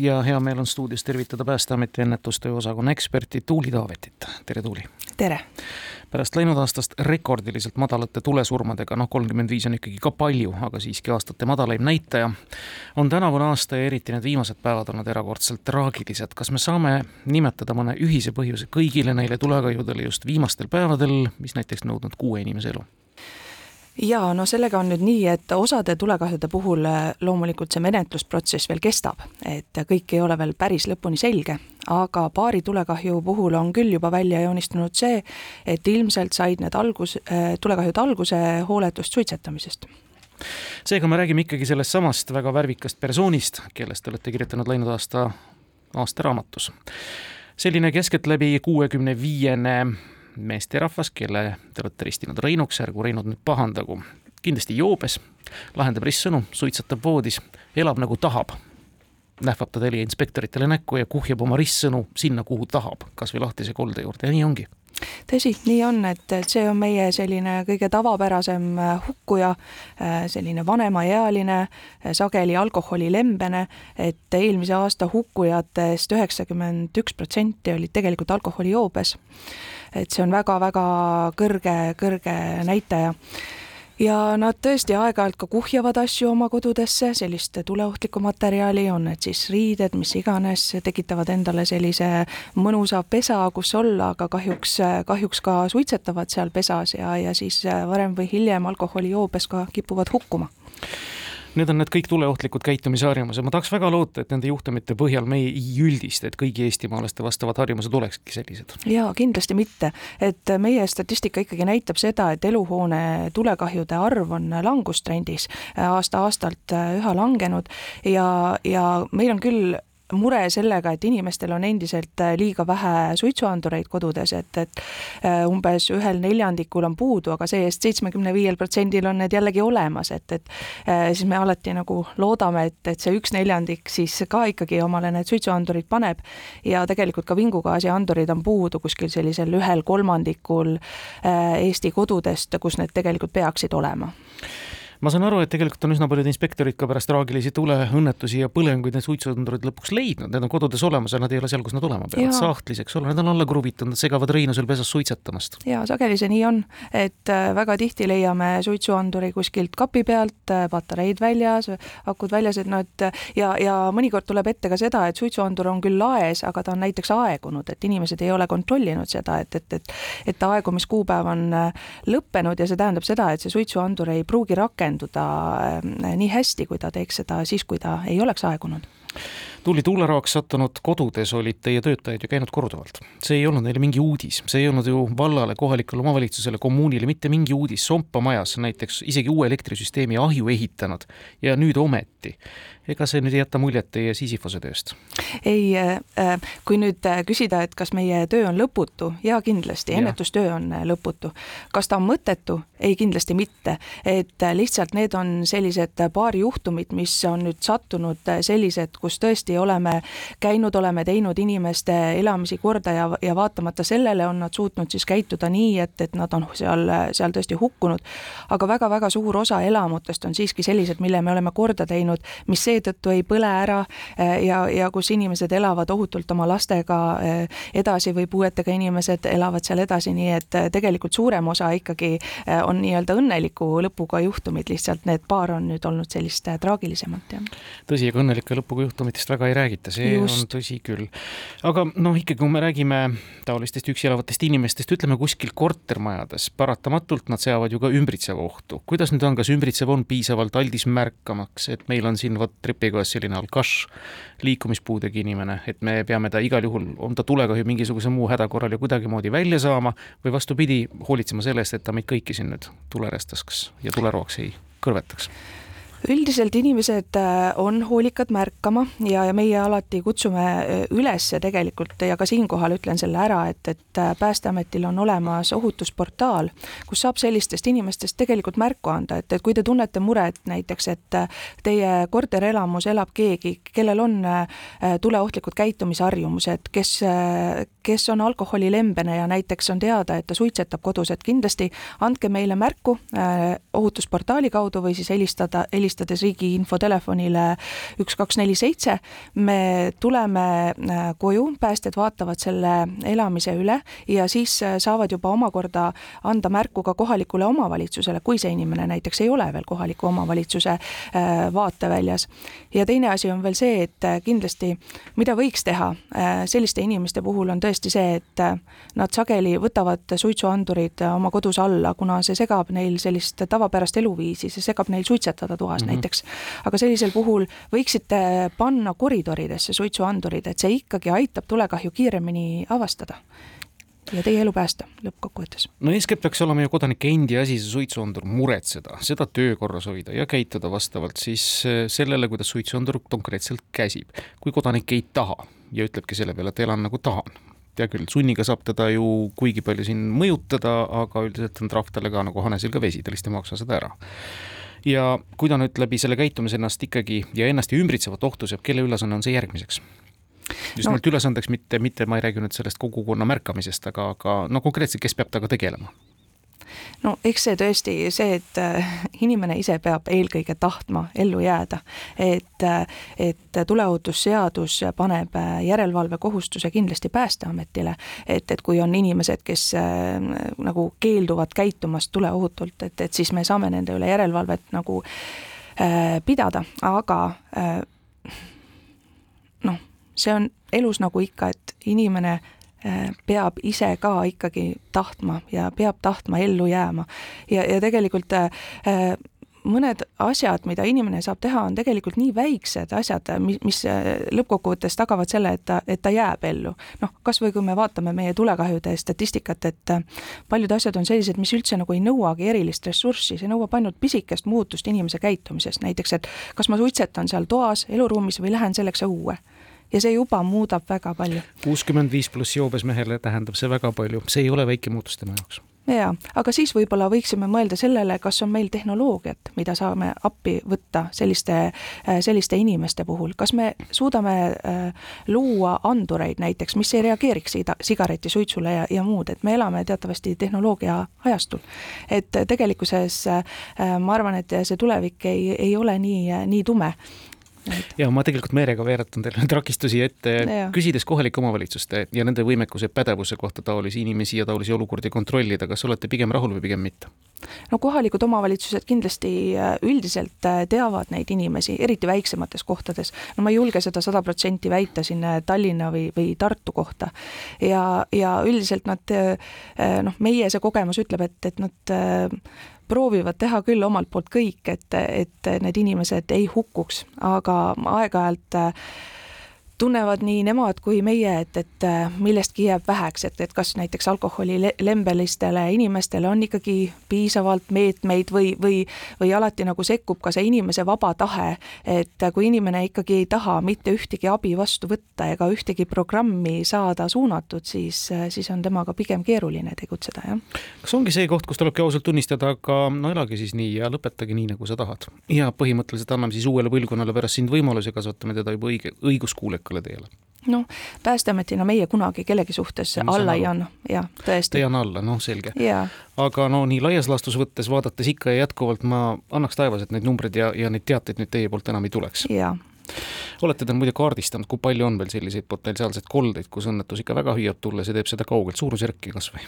ja hea meel on stuudios tervitada Päästeameti ennetustöö osakonna eksperti Tuuli Taavetit. tere, Tuuli! tere! pärast läinud aastast rekordiliselt madalate tulesurmadega, noh, kolmkümmend viis on ikkagi ka palju, aga siiski aastate madalaim näitaja, on tänavune aasta ja eriti need viimased päevad olnud erakordselt traagilised. kas me saame nimetada mõne ühise põhjuse kõigile neile tulekahjudele just viimastel päevadel, mis näiteks nõudnud kuue inimese elu? Jaa, no sellega on nüüd nii, et osade tulekahjude puhul äh, loomulikult see menetlusprotsess veel kestab, et kõik ei ole veel päris lõpuni selge, aga paari tulekahju puhul on küll juba välja joonistunud see, et ilmselt said need algus, äh, tulekahjud alguse hooletust suitsetamisest seega me räägime ikkagi sellest samast väga värvikast persoonist, kellest te olete kirjutanud läinud aasta aastaraamatus. selline keskeltläbi kuuekümne viiene meesterahvas, kelle te olete ristinud Reinuks, ärgu Reinud nüüd pahandagu. kindlasti joobes, lahendab ristsõnu, suitsetab voodis, elab nagu tahab. nähvab ta Telia inspektoritele näkku ja kuhjab oma ristsõnu sinna, kuhu tahab, kas või lahtise kolde juurde ja nii ongi tõsi, nii on, et see on meie selline kõige tavapärasem äh, hukkuja, äh, selline vanemaealine, äh, sageli alkoholilembene, et eelmise aasta hukkujatest üheksakümmend üks protsenti olid tegelikult alkoholijoobes et see on väga-väga kõrge, kõrge näitaja. Ja nad tõesti aeg-ajalt ka kuhjavad asju oma kodudesse, sellist tuleohtlikku materjali, on need siis riided, mis iganes, tekitavad endale sellise mõnusa pesa, kus olla, aga kahjuks, kahjuks ka suitsetavad seal pesas ja, ja siis varem või hiljem alkoholijoobes ka kipuvad hukkuma Need on need kõik tuleohtlikud käitumisharjumused, ma tahaks väga loota, et nende juhtumite põhjal me ei üldista, et kõigi eestimaalaste vastavad harjumused olekski sellised. jaa, kindlasti mitte, et meie statistika ikkagi näitab seda, et eluhoone tulekahjude arv on langustrendis aasta-aastalt üha langenud. Ja, ja meil on küll mure sellega, et inimestel on endiselt äh, liiga vähe suitsuandureid kodudes, et, et äh, umbes ühel neljandikul on puudu, aga see-eest seitsmekümne viiel protsendil on need jällegi olemas, et, et äh, siis me alati nagu loodame, et, et see üks neljandik siis ka ikkagi omale need suitsuandurid paneb ja tegelikult ka vingugaasiandurid on puudu kuskil sellisel ühel kolmandikul Eesti kodudest, kus need tegelikult peaksid olema ma saan aru, et tegelikult on üsna paljud inspektorid ka pärast traagilisi tuleõnnetusi ja põlenguid need suitsuandurid lõpuks leidnud, need on kodudes olemas ja nad ei ole seal, kus nad olema peavad, sahtlis, eks ole, need on alla kruvitud, nad segavad Reinusel pesas suitsetamast. ja sageli see nii on, et äh, väga tihti leiame suitsuanduri kuskilt kapi pealt, äh, patareid väljas, akud väljas, et nad ja, ja mõnikord tuleb ette ka seda, et suitsuandur on küll laes, aga ta on näiteks aegunud, et inimesed ei ole kontrollinud seda, et, et, et et aegumiskuupäev on äh, lõppenud ja see tähendab seda, et see suitsuandur ei pruugi rakenduda rakenduda äh, nii hästi, kui ta teeks seda siis, kui ta ei oleks aegunud. Tuuli tuuleraaks sattunud kodudes olid teie töötajad ju käinud korduvalt. see ei olnud neile mingi uudis, see ei olnud ju vallale, kohalikule omavalitsusele, kommuunile mitte mingi uudis, Sompa majas näiteks isegi uue elektrisüsteemi ahju ehitanud ja nüüd ometi ega see nüüd ei jäta muljet teie Sisyphose tööst? ei, äh, äh, kui nüüd äh, küsida, et kas meie töö on lõputu, jaa, kindlasti, ennetustöö on lõputu. kas ta on mõttetu? ei, kindlasti mitte. et lihtsalt need on sellised paari juhtumit, mis on nüüd sattunud sellised, kus tõesti oleme käinud, oleme teinud inimeste elamisi korda ja, ja vaatamata sellele on nad suutnud siis käituda nii, et, et nad on seal, seal tõesti hukkunud. aga väga-väga suur osa elamutest on siiski sellised, mille me oleme korda teinud, mis seetõttu ei põle ära eh, ja, ja kus inimesed elavad ohutult oma lastega eh, edasi või puuetega inimesed elavad seal edasi, nii et eh, tegelikult suurem osa ikkagi on nii-öelda õnneliku lõpuga juhtumid, lihtsalt need paar on nüüd olnud sellist traagilisemat, jah. tõsi, ega õnnelike lõpuga juhtumitest väga ei räägita, see Just. on tõsi küll. aga noh, ikkagi kui me räägime taolistest üksi elavatest inimestest, ütleme kuskil kortermajades, paratamatult nad seavad ju ka ümbritseva ohtu. kuidas nüüd on, kas ümbritsev on piisavalt aldis märkamaks, et meil on siin vot trepikojas selline alkaš, liikumispuudega inimene, et me peame ta igal juhul, on ta tulekahju mingisuguse muu häda korral ju kuidagimoodi välja saama või vastupidi, hoolitsema selle eest, et ta meid kõiki siin nüüd tulerestaks ja tuleroaks ei kõrvetaks üldiselt inimesed äh, on hoolikad märkama ja, ja meie alati kutsume äh, üles tegelikult ja ka siinkohal ütlen selle ära, et, et äh, Päästeametil on olemas ohutusportaal, kus saab sellistest inimestest tegelikult märku anda, et, et kui te tunnete muret näiteks, et teie korterelamus elab keegi, kellel on tuleohtlikud käitumisharjumused, kes, kes on alkoholilembene ja näiteks on teada, et ta suitsetab kodus, et kindlasti andke meile märku äh, ohutusportaali kaudu või siis helistada, helistades riigi infotelefonile üks, kaks, neli, seitse. me tuleme äh, koju, päästjad vaatavad selle elamise üle ja siis äh, saavad juba omakorda anda märku ka kohalikule omavalitsusele, kui see inimene näiteks ei ole veel kohaliku omavalitsuse vaateväljas. ja teine asi on veel see, et kindlasti mida võiks teha selliste inimeste puhul on tõesti tõesti see, et äh, nad sageli võtavad suitsuandurid äh, oma kodus alla, kuna see segab neil sellist tavapärast eluviisi, see segab neil suitsetada toas mm -hmm. näiteks. aga sellisel puhul võiksite panna koridoridesse suitsuandurid, et see ikkagi aitab tulekahju kiiremini avastada ja teie elu päästa lõppkokkuvõttes. no eeskätt peaks olema ju kodanike endi asi see suitsuandur muretseda, seda töökorras hoida ja käituda vastavalt siis äh, sellele, kuidas suitsuandur konkreetselt käsib. kui kodanik ei taha ja ütlebki selle peale, et elan nagu tahan, hea küll, sunniga saab teda ju kuigi palju siin mõjutada, aga üldiselt on trahv talle ka nagu hanesil ka vesi, ta lihtsalt ei maksa seda ära. ja kui ta nüüd läbi selle käitumise ennast ikkagi ja ennast ja ümbritsevat ohtu seab, kelle ülesanne on see järgmiseks? just nimelt no. ülesandeks, mitte, mitte ma ei räägi nüüd sellest kogukonna märkamisest, aga, aga no konkreetselt, kes peab temaga tegelema? No eks see tõesti see, et äh, inimene ise peab eelkõige tahtma ellu jääda, et, äh, et tuleohutusseadus paneb äh, järelevalvekohustuse kindlasti Päästeametile, et, et kui on inimesed, kes nagu keelduvad käitumast tuleohutult, et, et siis me saame nende üle järelevalvet nagu äh, pidada, aga äh, noh, see on elus nagu ikka, et inimene peab ise ka ikkagi tahtma ja peab tahtma ellu jääma. ja, ja tegelikult äh, äh, mõned asjad, mida inimene saab teha, on tegelikult nii väiksed asjad, mis, mis lõppkokkuvõttes tagavad selle, et ta, et ta jääb ellu. noh, kas või kui me vaatame meie tulekahjude statistikat, et paljud asjad on sellised, mis üldse nagu ei nõuagi erilist ressurssi, see nõuab ainult pisikest muutust inimese käitumises, näiteks et kas ma suitsetan seal toas, eluruumis või lähen selleks õue ja see juba muudab väga palju. kuuskümmend viis pluss joobes mehele tähendab see väga palju, see ei ole väike muutus tema jaoks. Jaa, aga siis võib-olla võiksime mõelda sellele, kas on meil tehnoloogiat, mida saame appi võtta selliste, äh, selliste inimeste puhul, kas me suudame äh, luua andureid näiteks, mis ei reageeriks sigaretisuitsule ja, ja muud, et me elame teatavasti tehnoloogia ajastul. et tegelikkuses äh, ma arvan, et see tulevik ei, ei ole nii, nii tume ja ma tegelikult meelega veeretan teile takistusi ette, küsides kohalike omavalitsuste ja nende võimekuse pädevuse kohta taolisi inimesi ja taolisi olukordi kontrollida, kas olete pigem rahul või pigem mitte? no kohalikud omavalitsused kindlasti äh, üldiselt äh, teavad neid inimesi, eriti väiksemates kohtades. no ma ei julge seda sada protsenti väita siin äh, Tallinna või, või Tartu kohta. ja, ja üldiselt nad noh, meie see kogemus ütleb, et, et nad proovivad teha küll omalt poolt kõik, et, et need inimesed ei hukkuks, aga aeg-ajalt äh, tunnevad nii nemad kui meie, et, et äh, millestki jääb väheks, et, et kas näiteks alkoholilembelistele inimestele on ikkagi piisavalt meetmeid või, või, või alati nagu sekkub ka see inimese vaba tahe, et kui inimene ikkagi ei taha mitte ühtegi abi vastu võtta ega ühtegi programmi saada suunatud, siis, siis on temaga pigem keeruline tegutseda, jah. kas ongi see koht, kus tulebki ausalt tunnistada, aga no elage siis nii ja lõpetage nii, nagu sa tahad. ja põhimõtteliselt anname siis uuele põlvkonnale pärast sind võimaluse, kasvatame teda juba õige, õiguskuulekalt õigele teele? noh, Päästeametina meie kunagi kellegi suhtes no, alla ei anna, jah, tõesti. ei anna alla, noh, selge. aga no nii laias laastus võttes, vaadates ikka ja jätkuvalt ma annaks taevas, et neid numbreid ja, ja neid teateid nüüd teie poolt enam ei tuleks. olete te muide kaardistanud, kui palju on veel selliseid potentsiaalseid koldeid, kus õnnetus ikka väga hüüab tulla, see teeb seda kaugelt, suurusjärki kas või?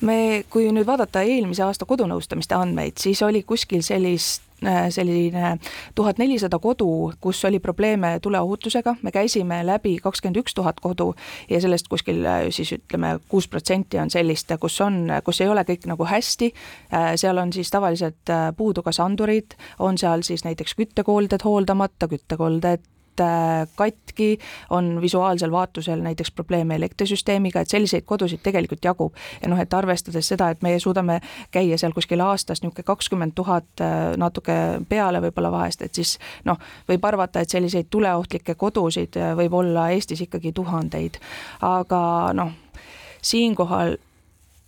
me, kui nüüd vaadata eelmise aasta kodunõustamiste andmeid, siis oli kuskil sellist selline tuhat nelisada kodu, kus oli probleeme tuleohutusega, me käisime läbi kakskümmend üks tuhat kodu ja sellest kuskil äh, siis ütleme, kuus protsenti on sellist, kus on, kus ei ole kõik nagu hästi, äh, seal on siis tavaliselt puudu kas andurid, on seal siis näiteks küttekolded hooldamata, küttekolded Äh, katki, on visuaalsel vaatusel näiteks probleeme elektrisüsteemiga, et selliseid kodusid tegelikult jagub. ja noh, et arvestades seda, et meie suudame käia seal kuskil aastas niisugune kakskümmend tuhat äh, natuke peale võib-olla vahest, et siis noh, võib arvata, et selliseid tuleohtlikke kodusid äh, võib olla Eestis ikkagi tuhandeid. aga noh, siinkohal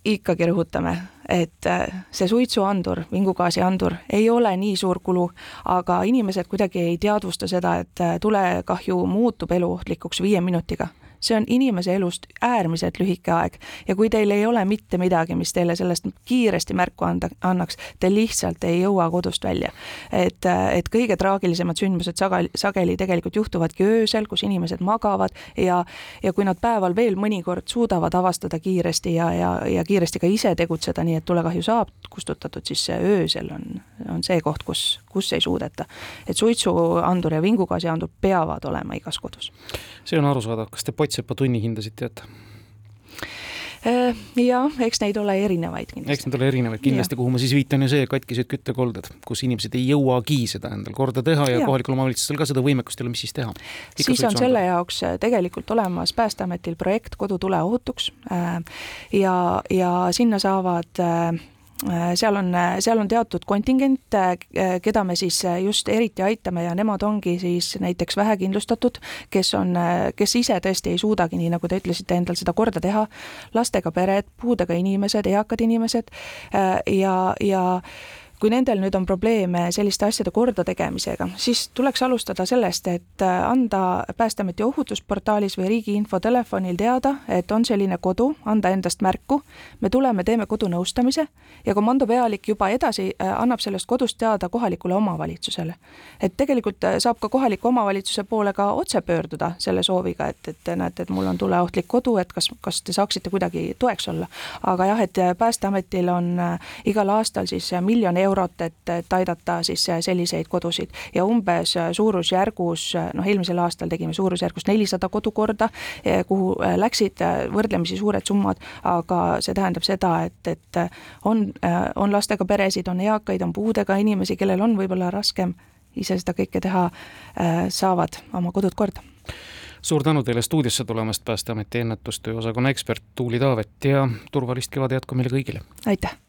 ikkagi rõhutame, et äh, see suitsuandur, vingugaasiandur ei ole nii suur kulu, aga inimesed kuidagi ei teadvusta seda, et äh, tulekahju muutub eluohtlikuks viie minutiga see on inimese elust äärmiselt lühike aeg ja kui teil ei ole mitte midagi, mis teile sellest kiiresti märku anda, annaks, te lihtsalt ei jõua kodust välja. et, et kõige traagilisemad sündmused sageli, sageli tegelikult juhtuvadki öösel, kus inimesed magavad ja, ja kui nad päeval veel mõnikord suudavad avastada kiiresti ja, ja, ja kiiresti ka ise tegutseda, nii et tulekahju saab kustutatud, siis öösel on, on see koht, kus, kus ei suudeta. et suitsuandur ja vingugaasiandur peavad olema igas kodus. see on arusaadav, kas te Potsepa tunnihindasid teate? Äh, jah, eks neid ole erinevaid kindlasti. eks neid ole erinevaid kindlasti, kuhu ma siis viitan ju see, katkised küttekolded, kus inimesed ei jõuagi seda endal korda teha ja, ja. kohalikul omavalitsustel ka seda võimekust ei ole, mis siis teha. siis on selle jaoks äh, tegelikult olemas Päästeametil projekt Kodu tuleohutuks äh, ja, ja sinna saavad seal on, seal on teatud kontingent, äh, keda me siis just eriti aitame ja nemad ongi siis näiteks vähekindlustatud, kes on, kes ise tõesti ei suudagi, nii nagu te ütlesite, endal seda korda teha, lastega pered, puudega inimesed, eakad inimesed äh, ja, ja kui nendel nüüd on probleeme selliste asjade kordategemisega, siis tuleks alustada sellest, et äh, anda Päästeameti ohutusportaalis või riigi infotelefonil teada, et on selline kodu, anda endast märku, me tuleme, teeme kodunõustamise ja komandopealik juba edasi äh, annab sellest kodust teada kohalikule omavalitsusele. et tegelikult äh, saab ka kohaliku omavalitsuse poole ka otse pöörduda selle sooviga, et, et näete, et mul on tuleohtlik kodu, et kas, kas te saaksite kuidagi toeks olla. aga jah, et Päästeametil on igal aastal siis miljon eurot eurot, et, et aidata siis selliseid kodusid ja umbes suurusjärgus, noh, eelmisel aastal tegime suurusjärgus nelisada kodukorda, kuhu läksid võrdlemisi suured summad, aga see tähendab seda, et, et on, on lastega peresid, on eakaid, on puudega inimesi, kellel on võib-olla raskem ise seda kõike teha, saavad oma kodud korda suur tänu teile stuudiosse tulemast, Päästeameti ennetustöö osakonna ekspert Tuuli Taavet ja turvalist kevade jätku meile kõigile! aitäh!